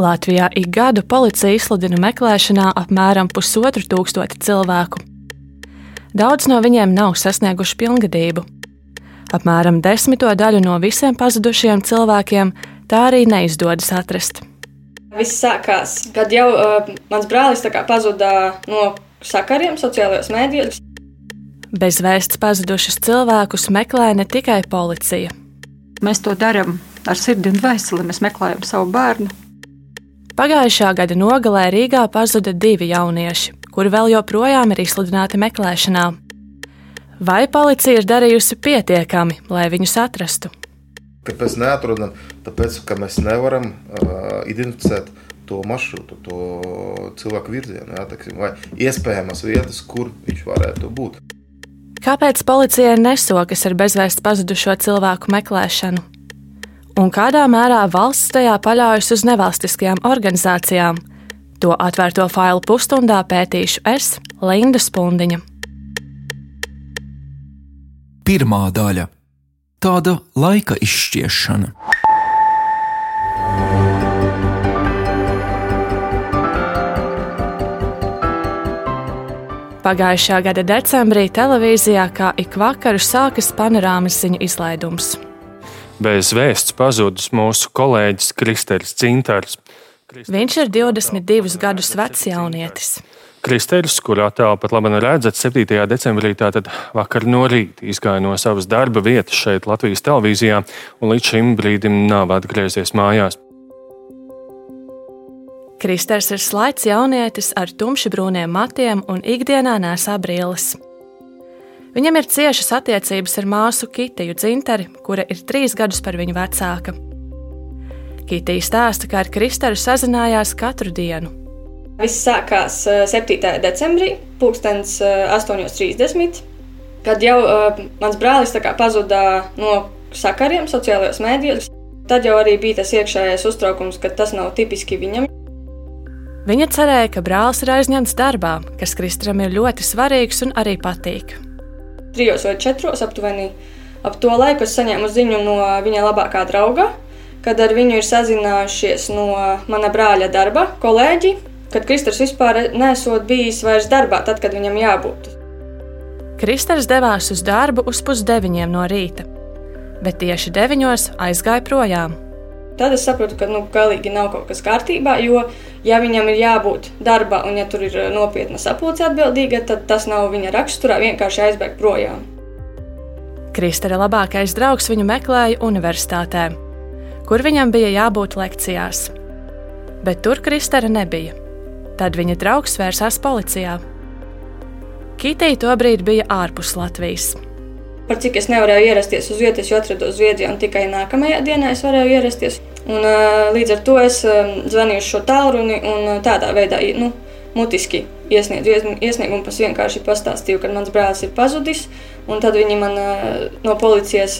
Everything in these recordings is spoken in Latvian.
Latvijā ik gadu policija izsludina meklēšanā apmēram pusotru tūkstoti cilvēku. Daudz no viņiem nav sasnieguši pilngadību. Apmēram desmito daļu no visiem pazudušajiem cilvēkiem tā arī neizdodas atrast. Viss sākās, kad jau uh, mans brālis pazuda no sakariem sociālajos mēdījos. Bez vēsts pazudušus cilvēkus meklē ne tikai policija. Mēs to darām ar sirdi un dvēseli. Mēs meklējam savu bērnu. Pagājušā gada nogalē Rīgā pazuda divi jaunieši, kuri vēl joprojām ir izsludināti meklēšanā. Vai policija ir darījusi pietiekami, lai viņus atrastu? Kāpēc neatrodam? Tāpēc, ka mēs nevaram uh, identificēt to maršrutu, to cilvēku virzienu, jā, teksim, vai iespējamas vietas, kur viņš varētu būt. Kāpēc policijai nesokas ar bezvēsts pazudušo cilvēku meklēšanu? Un kādā mērā valsts tajā paļaujas uz nevalstiskajām organizācijām. To atvērto failu pusstundā pētīšu es, Linda Spundiņa. Pirmā daļa - tāda laika izšķiešana. Pagājušā gada decembrī televīzijā kā ik vakaru sākas panorāmas ziņu izlaidums. Bez vēsts pazudis mūsu kolēģis Kristēns Cintars. Viņš ir 22 gadus vecs jaunietis. Kristēns, kurā tālu pat labi redzat, 7. decembrī, tātad vakar no rīta izgāja no savas darba vietas šeit Latvijas televīzijā un līdz šim brīdim nav atgriezies mājās. Kristers ir slaids jaunietis ar tumši brūniem matiem un ikdienā nesā brilles. Viņam ir ciešas attiecības ar māsu Kitiju Dzinteri, kura ir trīs gadus par viņu vecāka. Kitija stāsta, ka ar Kristēru sazinājās katru dienu. Viss sākās 7. Eh, decembrī, 8.30. Eh, kad jau uh, mans brālis pazuda no sakariem sociālajos mēdījos. Tad jau arī bija tas iekšējais uztraukums, ka tas nav tipiski viņam. Viņa cerēja, ka brālis ir aizņemts darbā, kas Kristram ir ļoti svarīgs un arī patīk trijos vai četros aptuveni. Ap to laiku es saņēmu ziņu no viņa labākā drauga, kad ar viņu ir sazinājušies no mana brāļa darba kolēģi, kad Kristers vispār nesot bijis vairs darbā, tad, kad viņam jābūt. Kristers devās uz darbu uz pusdeviņiem no rīta, bet tieši deviņos aizgāja projām. Tad es sapratu, ka nu, galīgi nav kaut kas kārtībā, jo, ja viņam ir jābūt darbā un ja tur ir nopietna sapulce atbildīga, tad tas nav viņa raksturā vienkārši aizbēgt projām. Kristera labākais draugs viņu meklēja universitātē, kur viņam bija jābūt lekcijās. Bet tur Kristera nebija. Tad viņa draugs vērsās policijā. Kitija tobrīd bija ārpus Latvijas. Par cik es nevarēju ierasties uz vietas, jo atrados Zviedrijā, un tikai nākamajā dienā es varēju ierasties. Un, līdz ar to es zvanīju uz šo tālruni un tādā veidā nu, mutiski iesniedzu iesniegumu. Es vienkārši pastāstīju, ka mans brālis ir pazudis. Tad viņi man no policijas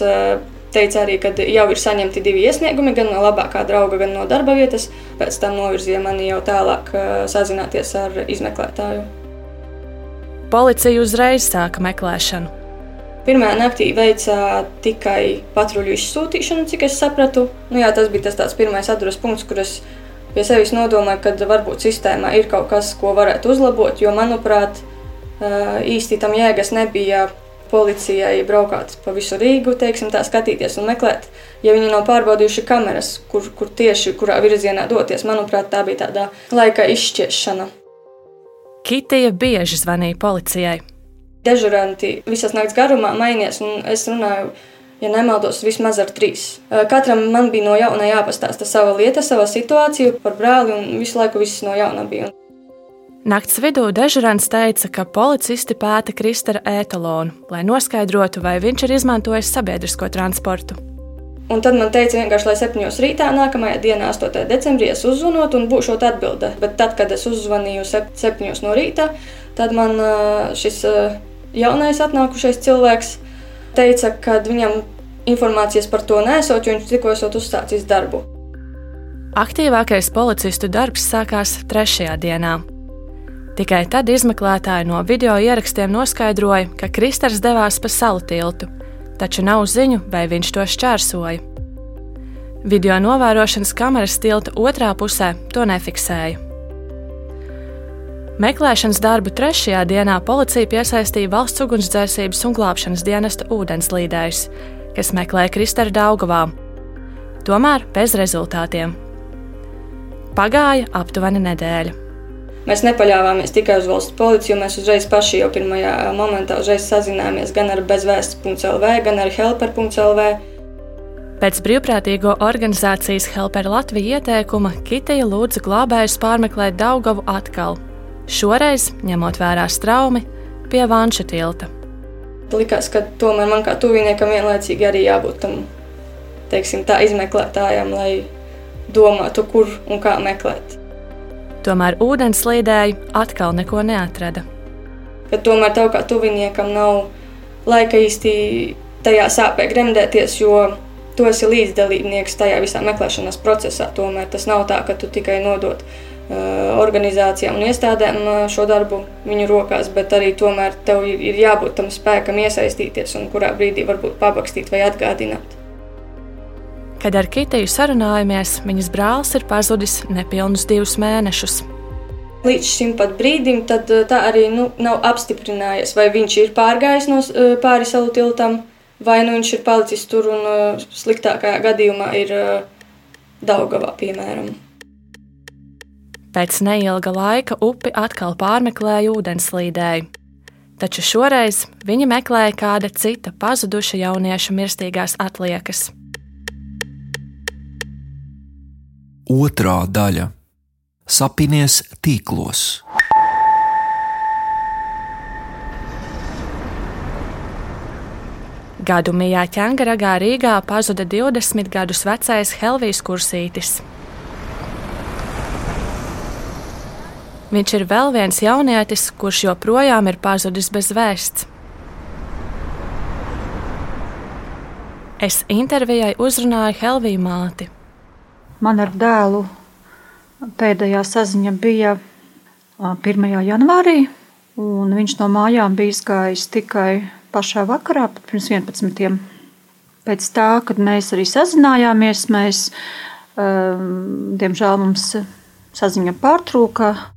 teica arī, ka jau ir saņemti divi iesniegumi, gan no labākā drauga, gan no darba vietas. Pēc tam novirzīja mani jau tālāk sazināties ar izmeklētāju. Policija uzreiz sāka meklēšanu. Pirmā naktī veicā tikai patruļu izsūtīšanu, cik es sapratu. Nu, jā, tas bija tas tāds pirmais atduras punkts, kur es pie sevis nodomāju, ka varbūt sistēmā ir kaut kas, ko varētu uzlabot, jo, manuprāt, īsti tam jēgas nebija policijai braukāt pa visu Rīgu, teiksim, tā skatīties un meklēt, ja viņi nav pārbaudījuši kameras, kur, kur tieši kurā virzienā doties. Manuprāt, tā bija tāda laika izšķiešana. Kitija bieži zvanīja policijai dežuranti visas nakts garumā mainījās, un es runāju, ja nemaldos, vismaz ar trīs. Katram man bija no jauna jāpastāsta sava lieta, sava situācija par brāli, un visu laiku viss no jauna bija. Nakts vidū dežurants teica, ka policisti pēta Kristera ētalonu, lai noskaidrotu, vai viņš ir izmantojis sabiedrisko transportu. Un tad man teica, vienkārši, lai 7. rītā, nākamajā dienā, 8. decembrī, es uzzvanot un būšu atbildē. Bet tad, kad es uzzvanīju 7. no rīta, tad man šis jaunais atnākušais cilvēks teica, ka viņam informācijas par to nesot, jo viņš tikko esot uzsācis darbu. Aktīvākais policistu darbs sākās trešajā dienā. Tikai tad izmeklētāji no video ierakstiem noskaidroja, ka Kristers devās pa salu tiltu, taču nav ziņu, vai viņš to šķērsoja. Video novērošanas kameras tilta otrā pusē to nefiksēja. Meklēšanas darbu trešajā dienā policija piesaistīja valsts ugunsdzēsības un glābšanas dienesta ūdenslīdējus, kas meklēja Kristēru Daugavā. Tomēr bez rezultātiem. Pagāja aptuveni nedēļa. Mēs nepaļāvāmies tikai uz valsts policiju, mēs uzreiz paši jau pirmajā momentā sazinājāmies gan ar bezvēsts.lv, gan ar helper.lv. Pēc brīvprātīgo organizācijas Helper Latvija ieteikuma Kitija lūdza glābējus pārmeklēt Daugavu atkal. Šoreiz, ņemot vērā straumi, pie Vanša tilta. Likās, ka tomēr man kā tuviniekam vienlaicīgi arī jābūt tam teiksim, tā, izmeklētājam, lai domātu, kur un kā meklēt. Tomēr ūdenslīdēji atkal neko neatrada. Kad tomēr tev kā tuviniekam nav laika īsti tajā sāpē gremdēties, jo tu esi līdzdalībnieks tajā visā meklēšanas procesā. Tomēr tas nav tā, ka tu tikai nodod organizācijām un iestādēm uh, šo darbu viņu rokās, bet arī tomēr tev ir, jābūt tam spēkam iesaistīties un kurā brīdī varbūt pabakstīt vai atgādināt. Kad ar Kitiju sarunājamies, viņas brālis ir pazudis nepilnus divus mēnešus. Līdz šim brīdim eh, tā arī nu, nav apstiprinājies, vai viņš ir pārgājis no eh, pāri salu tiltam, vai nu viņš ir palicis tur un eh, sliktākajā gadījumā ir Daugavā, piemēram. Pēc neilga laika upi atkal pārmeklēja ūdenslīdēji. Taču šoreiz viņi meklēja kāda cita pazuduša jaunieša mirstīgās atliekas. Otrā daļa - Sapinies tīklos. Gadu mijā ķēngaragā Rīgā pazuda 20 gadus vecais Helvijas kursītis. Viņš ir vēl viens jaunietis, kurš joprojām ir pazudis bez vēsts. Es intervijai uzrunāju Helviju māti. Man ar dēlu pēdējā saziņa bija 1. janvārī, un viņš no mājām bija izgājis tikai pašā vakarā, pirms 11. Pēc tā, kad mēs arī sazinājāmies, mēs, diemžēl mums saziņa pārtrūka.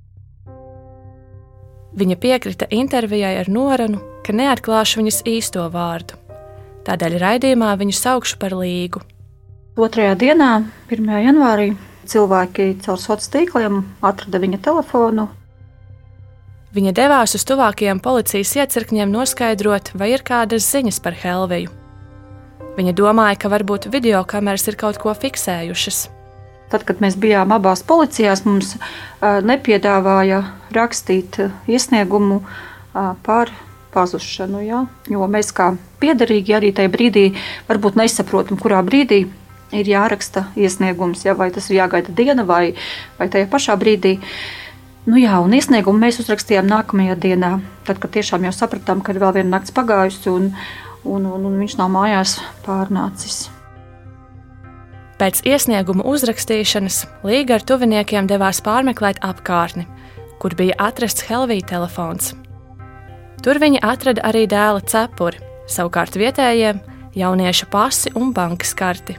Viņa piekrita intervijai ar norunu, ka neatklāšu viņas īsto vārdu. Tādēļ raidījumā viņu saukšu par līgu. Otrajā dienā, 1. janvārī, cilvēki caur sociāliem tīkliem atrada viņa telefonu. Viņa devās uz tuvākajiem policijas iecirkņiem noskaidrot, vai ir kādas ziņas par Helviju. Viņa domāja, ka varbūt video kameras ir kaut ko fiksējušas. Tad, kad mēs bijām abās policijās, mums nepiedāvāja rakstīt iesniegumu par pazušanu. Ja? Jo mēs kā piederīgi arī tajā brīdī varbūt nesaprotam, kurā brīdī ir jāraksta iesniegums, ja, vai tas ir jāgaida diena vai, vai tajā pašā brīdī. Nu jā, un iesniegumu mēs uzrakstījām nākamajā dienā, tad, kad tiešām jau sapratām, ka ir vēl viena nakts pagājusi un, un, un, un viņš nav mājās pārnācis. Pēc iesnieguma uzrakstīšanas Līga ar tuviniekiem devās pārmeklēt apkārtni, kur bija atrasts Helvija telefons. Tur viņi atrada arī dēla cepuri, savukārt vietējiem jaunieša pasi un bankas karti.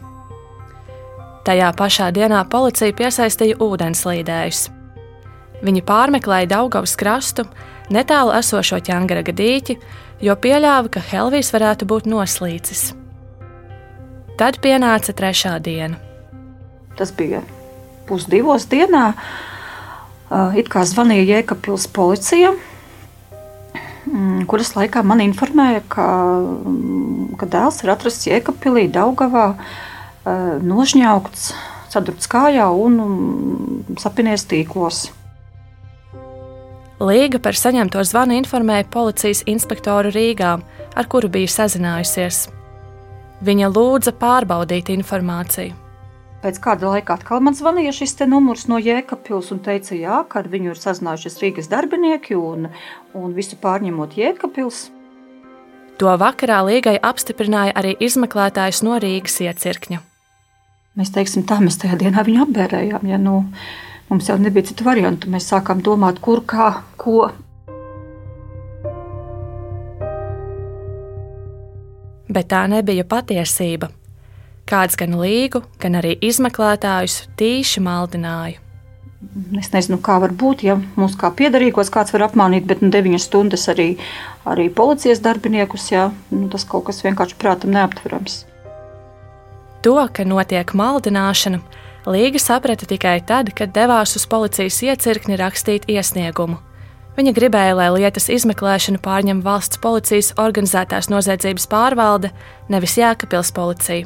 Tajā pašā dienā policija piesaistīja ūdenslīdējus. Viņi pārmeklēja Daugavas krastu, netālu esošo ķēngara gadīti, jo pieļāva, ka Helvijs varētu būt noslīcis. Tad pienāca trešā diena. Tas bija pusdivos dienā. It kā zvanīja Jēkabpils policija, mm, kuras laikā man informēja, ka, ka dēls ir atrasts Jēkabpilī, Daugavā. Eh, nožņaukts, sadurts kājā un sapinies tīklos. Līga par saņemto zvanu informēja policijas inspektoru Rīgā, ar kuru bija sazinājusies. Viņa lūdza pārbaudīt informāciju. Pēc kāda laika atkal man zvanīja šis numurs no Jēkabpils un teica, jā, ka ar viņu ir sazinājušies Rīgas darbinieki un, un visu pārņemot Jēkabpils. To vakarā Līgai apstiprināja arī izmeklētājs no Rīgas iecirkņa. Mēs teiksim, tā mēs tajā dienā viņu apbērējām. Ja, nu, mums jau nebija citu variantu. Mēs sākām domāt, kur, kā, ko. Bet tā nebija patiesība. Kāds gan līgu, gan arī izmeklētājus tīši maldināja. Es nezinu, kā var būt, ja mums kā piederīgos kāds var apmānīt, bet nu, 9 stundas arī, arī policijas darbiniekus. Jā, nu, tas kaut kas vienkārši prātam neaptverams. To, ka notiek maldināšana, Līga saprata tikai tad, kad devās uz policijas iecirkni rakstīt iesniegumu. Viņa gribēja, lai lietas izmeklēšanu pārņem valsts policijas organizētās noziedzības pārvalde, nevis Jēkabils policija.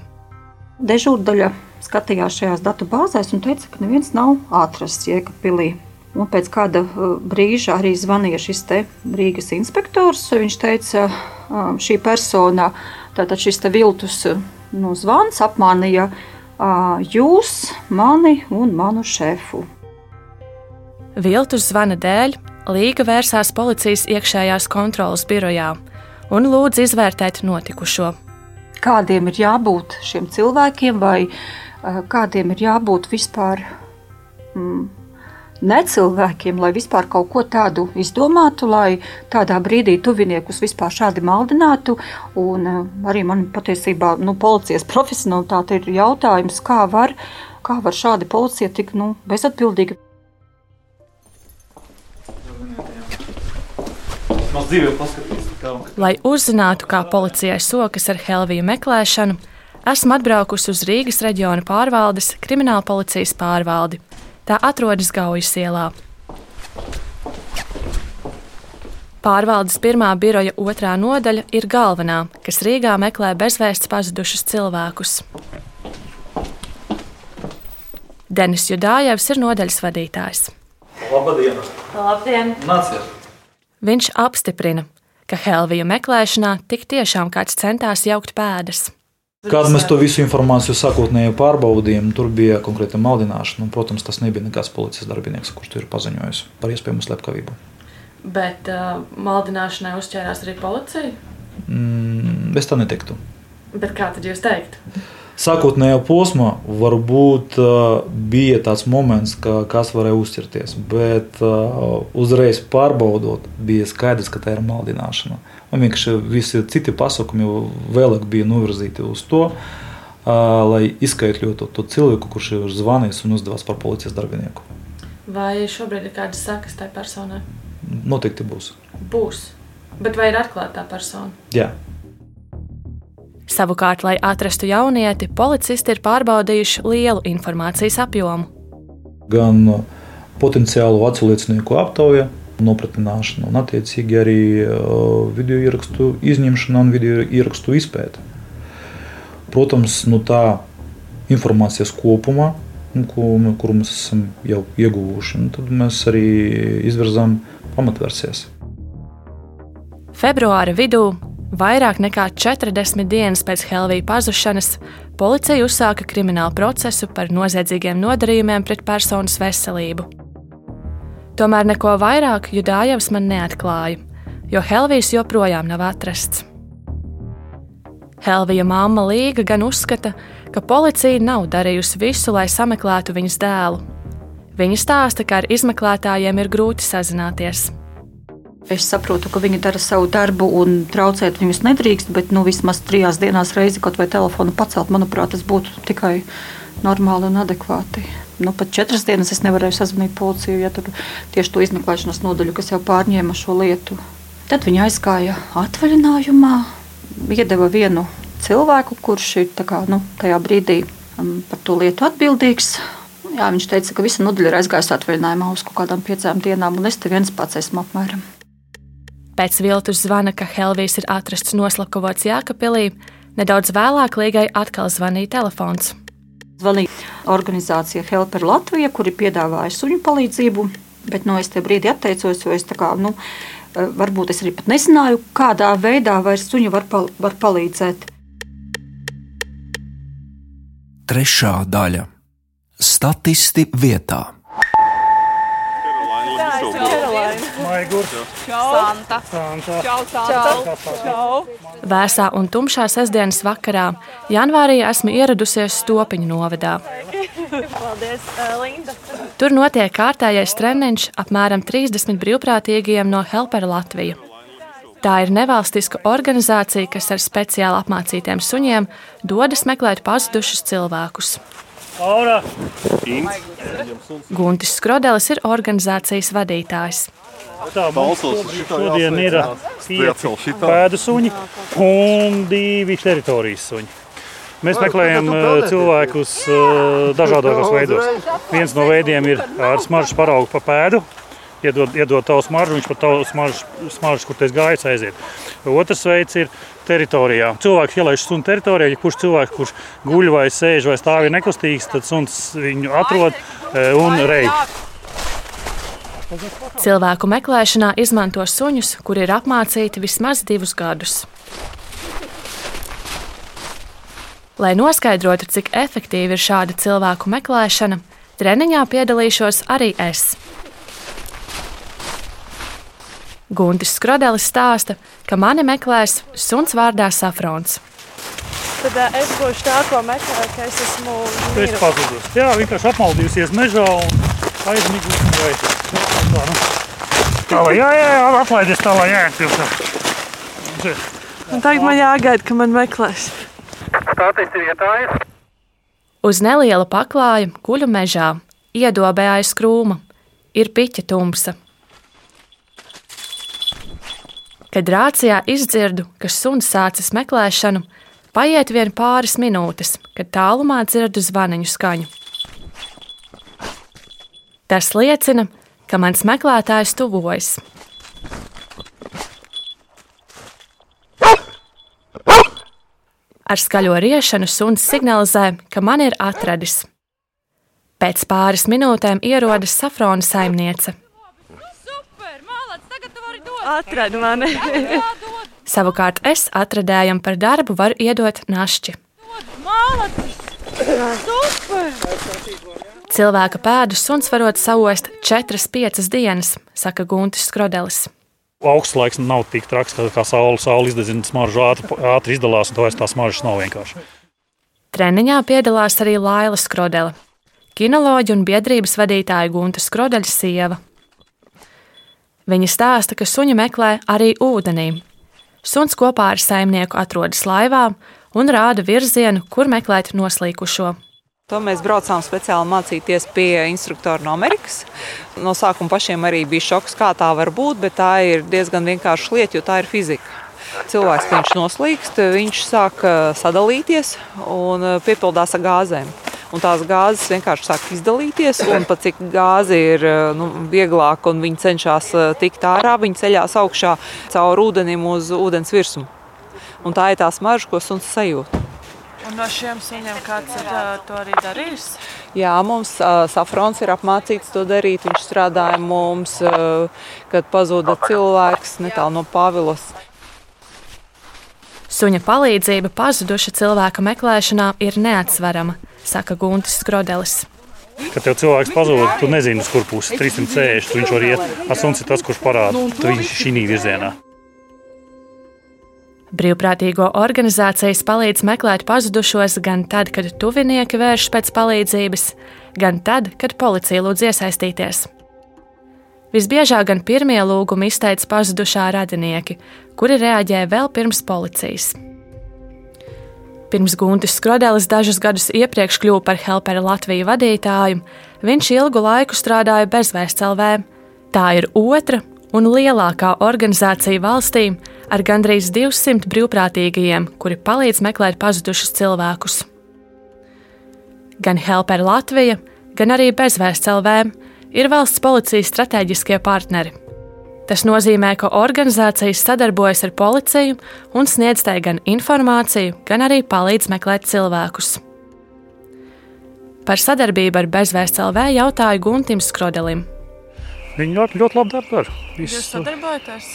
Dežūrdaļa skatījās šajās datu bāzēs un teica, ka neviens nav atrasts Jēkabpilī. Un pēc kāda uh, brīža arī zvanīja šis Rīgas inspektors. Viņš teica, uh, šī persona, tātad šis viltus uh, nu, zvans apmānīja jūs, mani un manu šefu. Viltus zvana dēļ Līga vērsās policijas iekšējās kontrolas birojā un lūdza izvērtēt notikušo. Kādiem ir jābūt šiem cilvēkiem, vai kādiem ir jābūt vispār mm, necilvēkiem, lai vispār kaut ko tādu izdomātu, lai tādā brīdī tuviniekus vispār šādi maldinātu. Un arī man patiesībā nu, policijas profesionālitāte ir jautājums, kā var, kā var šādi policija tik nu, bezatbildīgi. Lai uzzinātu, kā policijai sokas ar Helviju meklēšanu, esmu atbraukusi uz Rīgas reģiona pārvaldes krimināla policijas pārvaldi Tā atrodas Gaujas ielā. Pārvaldes pirmā biroja otrā nodaļa ir galvenā, kas Rīgā meklē bezvēsts pazudušus cilvēkus. Denis Judājevs ir nodaļas vadītājs. Labdien! Labdien. Nāciet! Viņš apstiprina, ka Helviju meklēšanā tik tiešām kāds centās jaukt pēdas. Kad mēs to visu informāciju sākotnēji pārbaudījām, tur bija konkrēta maldināšana. Un, protams, tas nebija nekāds policijas darbinieks, kurš to ir paziņojis par iespējamu slepkavību. Bet uh, maldināšanai uzķērās arī policija? Mm, es tā neteiktu. Bet kā tad jūs teiktu? Sākotnējā posmā varbūt bija tāds moments, ka kas varēja uzķerties, bet uzreiz pārbaudot, bija skaidrs, ka tā ir maldināšana. Un vienkārši visi citi pasākumi vēlāk bija novirzīti uz to, lai izskaidrotu to cilvēku, kurš ir zvanījis un uzdevās par policijas darbinieku. Vai šobrīd ir kādas sakas tai personai? Noteikti būs. Būs. Bet vai ir atklāta tā persona? Jā. Savukārt, lai atrastu jaunieti, policisti ir pārbaudījuši lielu informācijas apjomu. Gan potenciālu atsaucinieku aptauja, nopratināšana, un attiecīgi arī video ierakstu izņemšana un video ierakstu izpēta. Protams, nu tā informācijas kopumā, nu, ko, kuru mēs esam jau ieguvuši, nu, tad mēs arī izvirzām pamatversijas. Februāra vidū Vairāk nekā 40 dienas pēc Helvija pazušanas policija uzsāka kriminālu procesu par noziedzīgiem nodarījumiem pret personas veselību. Tomēr neko vairāk Judājevs man neatklāja, jo Helvijas joprojām nav atrasts. Helvija mamma Līga gan uzskata, ka policija nav darījusi visu, lai sameklētu viņas dēlu. Viņa stāsta, ka ar izmeklētājiem ir grūti sazināties. Es saprotu, ka viņi dara savu darbu un traucēt viņus nedrīkst, bet nu, vismaz trijās dienās reizi kaut vai telefonu pacelt, manuprāt, tas būtu tikai normāli un adekvāti. Nu, pat četras dienas es nevarēju sazvanīt policiju, ja tur tieši to izmeklēšanas nodaļu, kas jau pārņēma šo lietu. Tad viņi aizgāja atvaļinājumā, iedeva vienu cilvēku, kurš ir kā, nu, tajā brīdī um, par to lietu atbildīgs. Jā, viņš teica, ka visa nodaļa ir aizgājusi atvaļinājumā uz kaut kādām piecām dienām, un es te viens pats esmu apmēram. Pēc viltus zvana, ka Helvijas ir atrasts noslapkavots Jākapilī, nedaudz vēlāk Līgai atkal zvanīja telefons. Zvanīja organizācija Helper Latvija, kuri piedāvāja suņu palīdzību, bet no nu, es te brīdi atteicos, jo es tā kā, nu, eh, varbūt es arī pat nezināju, kādā veidā vairs suņi var, pal var palīdzēt. Trešā daļa - statisti vietā. Čau. Santa. Santa. Čau, Santa. Čau. Vēsā un tumšā sestdienas vakarā janvārī esmu ieradusies Stopiņu novadā. Paldies, Linda. Tur notiek kārtējais treniņš apmēram 30 brīvprātīgajiem no Helpera Latvijas. Tā ir nevalstiska organizācija, kas ar speciāli apmācītiem suņiem dodas meklēt pazudušus cilvēkus. Aura. Guntis Skrodelis ir organizācijas vadītājs. Tā mums šodien ir pieci pēdu suņi un divi teritorijas suņi. Mēs meklējam eh, cilvēkus eh, dažādos veidos. Viens no veidiem ir ar smaržu paraugu pa pēdu. Iedod, iedod tavu smaržu, viņš pat tavu smaržu, smaržu kur tas gājis, aiziet. Otrs veids ir teritorijā. Cilvēks ielaiž sunu teritorijā, ja kurš cilvēks, kurš guļ vai sēž vai stāv nekustīgs, tad suns viņu atrod eh, un reij. Cilvēku meklēšanā izmanto suņus, kuri ir apmācīti vismaz divus gadus. Lai noskaidrotu, cik efektīva ir šāda cilvēku meklēšana, treniņā piedalīšos arī es. Guntis Skrodelis stāsta, ka mani meklēs suns vārdā Safrons. Tad es būšu tā, ko meklēju, ka es esmu Tu esi pazudus. Jā, vienkārši apmaldījusies mežā un aizmigusi vai tā, nu. Tā lai, jā, jā, jā, atlaidies tā, lai jāiet. Un tagad man jāgaida, ka man meklēs. Stāties vietā. Uz neliela paklāja kuļu mežā, iedobē aiz krūma, ir piķa tumsa. Kad rācijā izdzirdu, ka suns sācis meklēšanu, paiet vien pāris minūtes, kad tālumā dzirdu zvaniņu skaņu. Tas liecina, ka mans meklētājs tuvojas. Ar skaļo riešanu suns signalizē, ka man ir atradis. Pēc pāris minūtēm ierodas safrona saimniece. Atradu mani. Savukārt es atradējam par darbu varu iedot našķi. Cilvēka pēdus suns varot saost 4-5 dienas, saka Guntis Skrodelis. Augsts laiks nav tik traks, kā, kā saule. Saule izdedzina smaržu ātri, ātri izdalās, un to vairs tās smaržas nav vienkārši. Treniņā piedalās arī Laila Skrodele, kinoloģija un biedrības vadītāja Gunta Skrodeļa sieva. Viņa stāsta, ka suņi meklē arī ūdenī. Suns kopā ar saimnieku atrodas laivā un rāda virzienu, kur meklēt noslīkušo. To mēs braucām speciāli mācīties pie instruktora no Amerikas. No sākuma pašiem arī bija šoks, kā tā var būt, bet tā ir diezgan vienkārša lieta, jo tā ir fizika. Cilvēks, kad viņš noslīkst, viņš sāk eh, sadalīties un eh, piepildās ar gāzēm un tās gāzes vienkārši sāk izdalīties. Un pat cik gāze ir eh, nu, vieglāka un viņi cenšas eh, tikt ārā, viņi ceļās augšā caur ūdenim uz ūdens virsmu. Un tā ir tā smarža, ko suns sajūt. Un no šiem suņiem kāds ir uh, to arī darījis? Jā, mums uh, Safrons ir apmācīts to darīt. Viņš strādāja mums, uh, kad pazuda cilvēks netālu no Pāvilos. Suņa palīdzība pazuduša cilvēka meklēšanā ir neatsverama saka Guntis Skrodelis. Kad tev cilvēks pazūd, tu nezini, uz kur pusi 360. Tu viņš var iet, a suns ir tas, kurš parāda, ka viņš ir šī virzienā. Brīvprātīgo organizācijas palīdz meklēt pazudušos gan tad, kad tuvinieki vēršas pēc palīdzības, gan tad, kad policija lūdz iesaistīties. Visbiežāk gan pirmie lūgumi izteica pazudušā radinieki, kuri reaģēja vēl pirms policijas. Pirms Guntis Skrodelis dažus gadus iepriekš kļuva par Helpera Latviju vadītāju, viņš ilgu laiku strādāja bezvēsts LV. Tā ir otra un lielākā organizācija valstī ar gandrīz 200 brīvprātīgajiem, kuri palīdz meklēt pazudušus cilvēkus. Gan Helpera Latvija, gan arī Bezvēsts LV ir valsts policijas strateģiskie partneri. Tas nozīmē, ka organizācijas sadarbojas ar policiju un sniedz tai gan informāciju, gan arī palīdz meklēt cilvēkus. Par sadarbību ar Bezvēsts LV jautāju Guntim Skrodelim. Viņi ļoti, ļoti labi dara. Jūs sadarbojaties?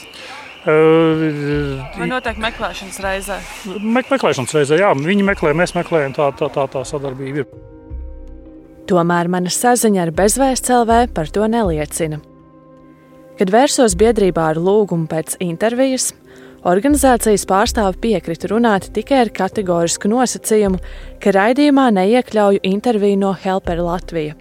Uh, Vai notiek meklēšanas reizē? Me, meklēšanas reizē, jā. Viņi meklē, mēs meklējam, tā, tā, tā, tā sadarbība ir. Tomēr mana saziņa ar Bezvēsts LV par to neliecina. Kad vērsos biedrībā ar lūgumu pēc intervijas, organizācijas pārstāve piekrita runāt tikai ar kategorisku nosacījumu, ka raidījumā neiekļauju interviju no Helpera Latvija.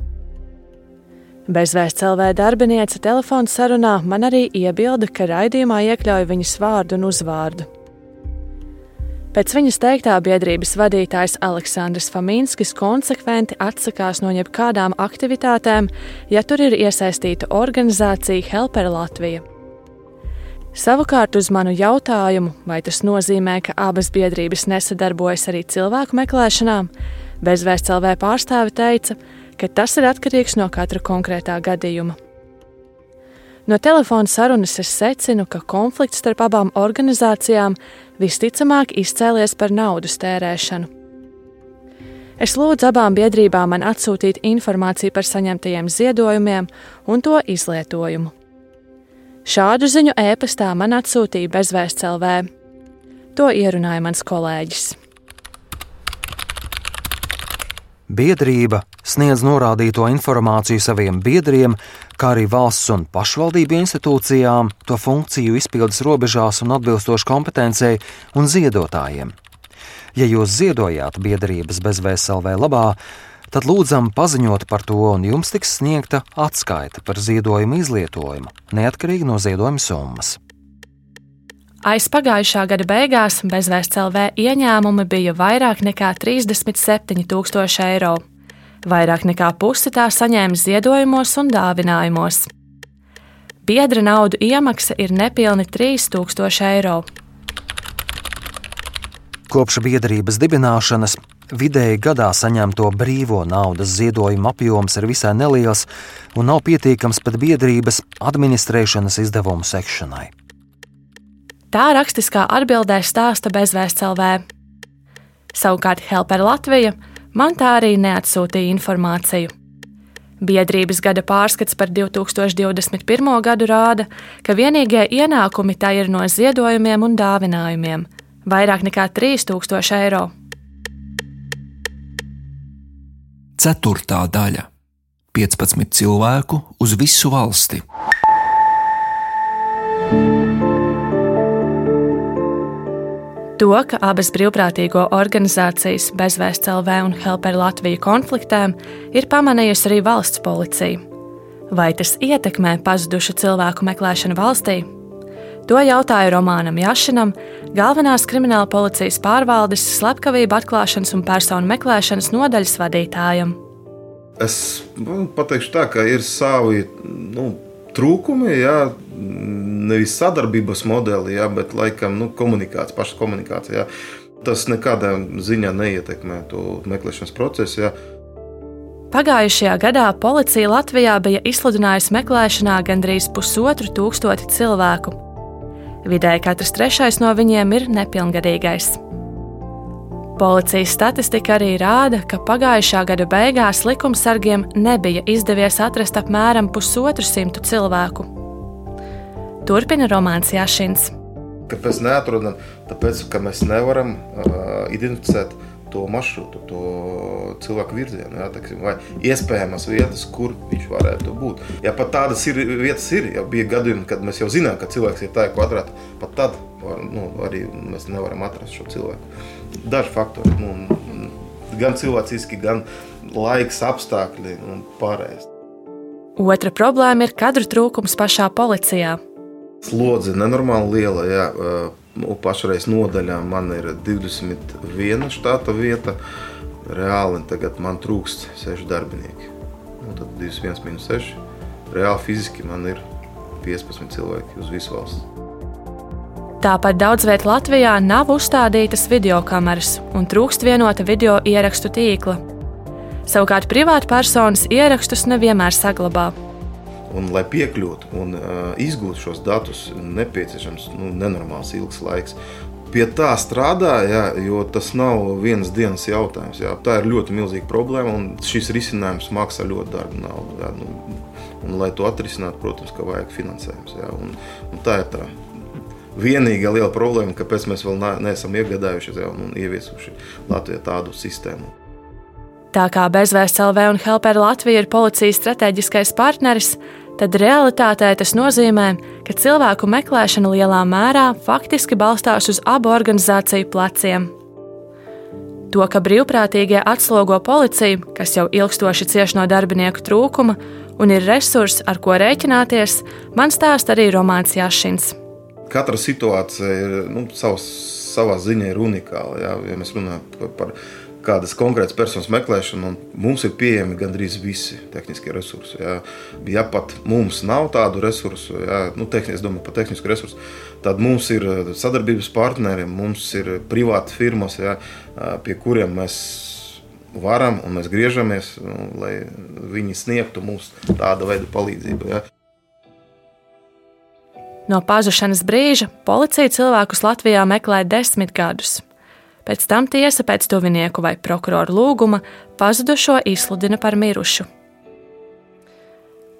Bezvēsts LV darbiniece telefona sarunā man arī iebilda, ka raidījumā iekļauj viņas vārdu un uzvārdu. Pēc viņas teiktā biedrības vadītājs Aleksandrs Faminskis konsekventi atsakās no jebkādām aktivitātēm, ja tur ir iesaistīta organizācija Helper Latvija. Savukārt uz manu jautājumu, vai tas nozīmē, ka abas biedrības nesadarbojas arī cilvēku meklēšanā, bezvēsts LV pārstāve teica, ka tas ir atkarīgs no katra konkrētā gadījuma. No telefona sarunas es secinu, ka konflikts starp abām organizācijām visticamāk izcēlies par naudas tērēšanu. Es lūdzu abām biedrībām man atsūtīt informāciju par saņemtajiem ziedojumiem un to izlietojumu. Šādu ziņu ēpastā man atsūtīja bezvēsts LV. To ierunāja mans kolēģis. Biedrība sniedz norādīto informāciju saviem biedriem, kā arī valsts un pašvaldību institūcijām, to funkciju izpildes robežās un atbilstoši kompetencei un ziedotājiem. Ja jūs ziedojāt biedrības bezvēselvē labā, tad lūdzam paziņot par to, un jums tiks sniegta atskaita par ziedojumu izlietojumu, neatkarīgi no ziedojuma summas. Aiz pagājušā gada beigās bezvēsts LV ieņēmumi bija vairāk nekā 37,000 eiro. Vairāk nekā pusi tā saņēma ziedojumos un dāvinājumos. Biedra naudu iemaksa ir nepilni 3000 eiro. Kopš biedrības dibināšanas vidēji gadā saņemto brīvo naudas ziedojumu apjoms ir visai neliels un nav pietiekams pat biedrības administrēšanas izdevumu sekšanai. Tā rakstiskā atbildē stāsta bezvēsts LV. Savukārt Helper Latvija man tā arī neatsūtīja informāciju. Biedrības gada pārskats par 2021. gadu rāda, ka vienīgie ienākumi tā ir no ziedojumiem un dāvinājumiem - vairāk nekā 3000 eiro. Ceturtā daļa - 15 cilvēku uz visu valsti. To, ka abas brīvprātīgo organizācijas Bezvēsts LV un Helper Latvija konfliktēm ir pamanījusi arī valsts policija. Vai tas ietekmē pazudušu cilvēku meklēšanu valstī? To jautāju Romanam Jašinam, galvenās krimināla policijas pārvaldes slepkavību atklāšanas un personu meklēšanas nodaļas vadītājam. Es nu, pateikšu tā, ka ir savi nu, trūkumi, jā, nevis sadarbības modeli, jā, bet laikam nu, komunikācija, paša komunikācija. Jā. Tas nekādā ziņā neietekmē to meklēšanas procesu. Jā. Pagājušajā gadā policija Latvijā bija izsludinājusi meklēšanā gandrīz pusotru tūkstoti cilvēku. Vidēji katrs trešais no viņiem ir nepilngadīgais. Policijas statistika arī rāda, ka pagājušā gada beigās likumsargiem nebija izdevies atrast apmēram pusotru simtu cilvēku. Turpina Romanis Jašins. Kāpēc neatrodam? Tāpēc, ka mēs nevaram uh, identificēt to maršrutu, to cilvēku virzienu, jā, teksim, vai iespējamas vietas, kur viņš varētu būt. Ja pat tādas ir, vietas ir, ja bija gadījumi, kad mēs jau zinām, ka cilvēks ir tajā kvadrātā, pat tad var, nu, arī mēs nevaram atrast šo cilvēku daži faktori. Nu, gan cilvēciski, gan laiks, apstākļi un pārējais. Otra problēma ir kadru trūkums pašā policijā. Slodze nenormāli liela. Jā. Pašreiz nodaļā man ir 21 štata vieta. Reāli tagad man trūkst 6 darbinieki. Nu, tad 21 minus 6. Reāli fiziski man ir 15 cilvēki uz visu valsts. Tāpat daudz vietā Latvijā nav uzstādītas video kameras un trūkst vienota video ierakstu tīkla. Savukārt privāta personas ierakstus nevienmēr saglabā. Un, lai piekļūtu un uh, izgūtu šos datus, nepieciešams nu, nenormāls ilgs laiks. Pie tā strādā, jā, jo tas nav vienas dienas jautājums. Jā. Tā ir ļoti milzīga problēma, un šis risinājums maksā ļoti dārgu naudu. Jā, nu, un, lai to atrisinātu, protams, ka vajag finansējums. Jā, un, un tā ir tā vienīgā liela problēma, kāpēc mēs vēl neesam iegādājušies un ieviesuši Latvijā tādu sistēmu. Tā kā Bezvēsts LV un Helper Latvija ir policijas strateģiskais partneris, tad realitātē tas nozīmē, ka cilvēku meklēšana lielā mērā faktiski balstās uz abu organizāciju pleciem. To, ka brīvprātīgie atslogo policiju, kas jau ilgstoši cieš no darbinieku trūkuma un ir resursi, ar ko rēķināties, man stāsta arī Romanis Jašins. Katra situācija ir nu, savs, savā ziņā ir unikāla. Jā, ja mēs runājam par, par kādas konkrētas personas meklēšanu, un mums ir pieejami gandrīz visi tehniskie resursi. Jā. Ja pat mums nav tādu resursu, jā, nu, tehni, es domāju par tehnisku resursu, tad mums ir eh, sadarbības partneri, mums ir privāti firmas, jā, eh, pie kuriem mēs varam un mēs griežamies, nu, lai viņi sniegtu mums tādu veidu palīdzību. Jā. No pazušanas brīža policija cilvēkus Latvijā meklē desmit gadus. Pēc tam tiesa pēc tuvinieku vai prokuroru lūguma pazudušo izsludina par mirušu.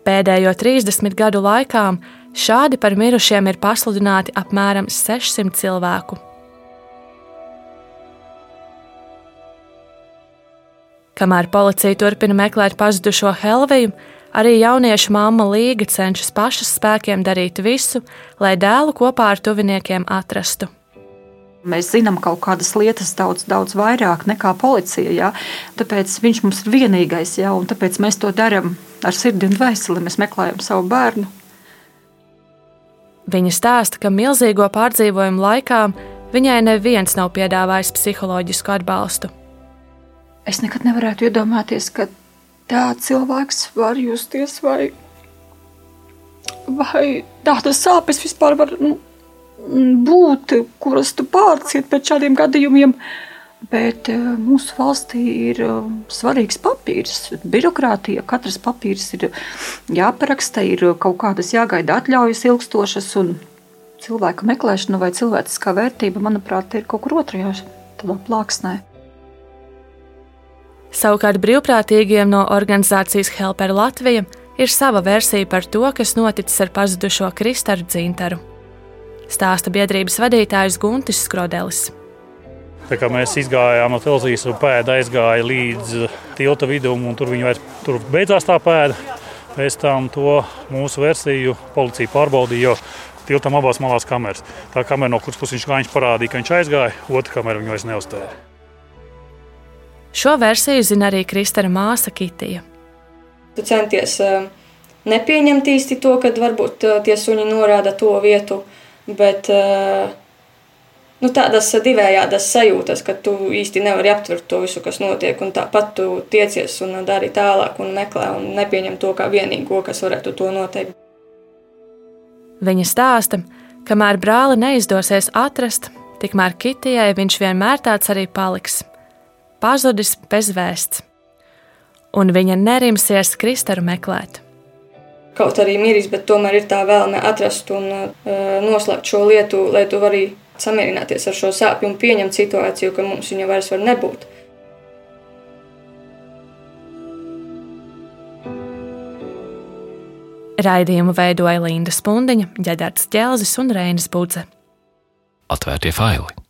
Pēdējo 30 gadu laikā šādi par mirušiem ir pasludināti apmēram 600 cilvēku. Kamēr policija turpina meklēt pazudušo Helviju, arī jauniešu mamma Līga cenšas pašas spēkiem darīt visu, lai dēlu kopā ar tuviniekiem atrastu. Mēs zinām kaut kādas lietas daudz, daudz vairāk nekā policija. Ja? Tāpēc viņš mums ir vienīgais, ja? un tāpēc mēs to darām ar sirdi un dvēseli. Mēs meklējam savu bērnu. Viņa stāsta, ka milzīgo pārdzīvojumu laikā viņai neviens nav piedāvājis psiholoģisku atbalstu. Es nekad nevarētu iedomāties, ka tāds cilvēks var justies vai, vai tādas sāpes vispār var. Nu, būt, kuras tu pārciet pēc šādiem gadījumiem. Bet eh, mūsu valstī ir eh, svarīgs papīrs, birokrātija. Katrs papīrs ir jāparaksta, ir kaut kādas jāgaida atļaujas ilgstošas, un cilvēka meklēšana vai cilvēciskā vērtība, manuprāt, ir kaut kur otrajā plāksnē. Savukārt brīvprātīgiem no organizācijas Helper Latvija ir sava versija par to, kas noticis ar pazudušo Kristaru Dzintaru stāsta biedrības vadītājs Guntis Skrodelis. Tā kā mēs gājām no televīzijas, un pēda aizgāja līdz tilta vidum, un tur, vairs, tur beidzās tā pēda. Pēc tam to mūsu versiju policija pārbaudīja, jo tiltam abās malās kameras. Tā kamera, no kuras puses viņš gāja, parādīja, ka viņš aizgāja, otra kamera viņu vairs neuzstēja. Šo versiju zina arī Kristēna māsa Kitija. Tu centies eh, nepieņemt īsti to, ka varbūt eh, tie suņi norāda to vietu, Bet eh, nu, tādas divējādas sajūtas, ka tu īsti nevari aptvert to visu, kas notiek. Tāpat tu tiecies un dari tālāk, un meklē un nepieņem to kā vienīgo, kas varētu to noteikt. Viņa stāsta, kamēr brāli neizdosies atrast, tikmēr Kitijai viņš vienmēr tāds arī paliks - pazudis bez vēsts. Un viņa nerimsies Kristaru meklēt kaut arī miris, bet tomēr ir tā vēlme atrast un uh, noslēgt šo lietu, lai tu vari samierināties ar šo sāpju un pieņemt situāciju, ka mums viņa vairs var nebūt. Raidījumu veidoja Linda Spundiņa, Ģedards Ķelzis un Reinas Budze. Atvērtie faili!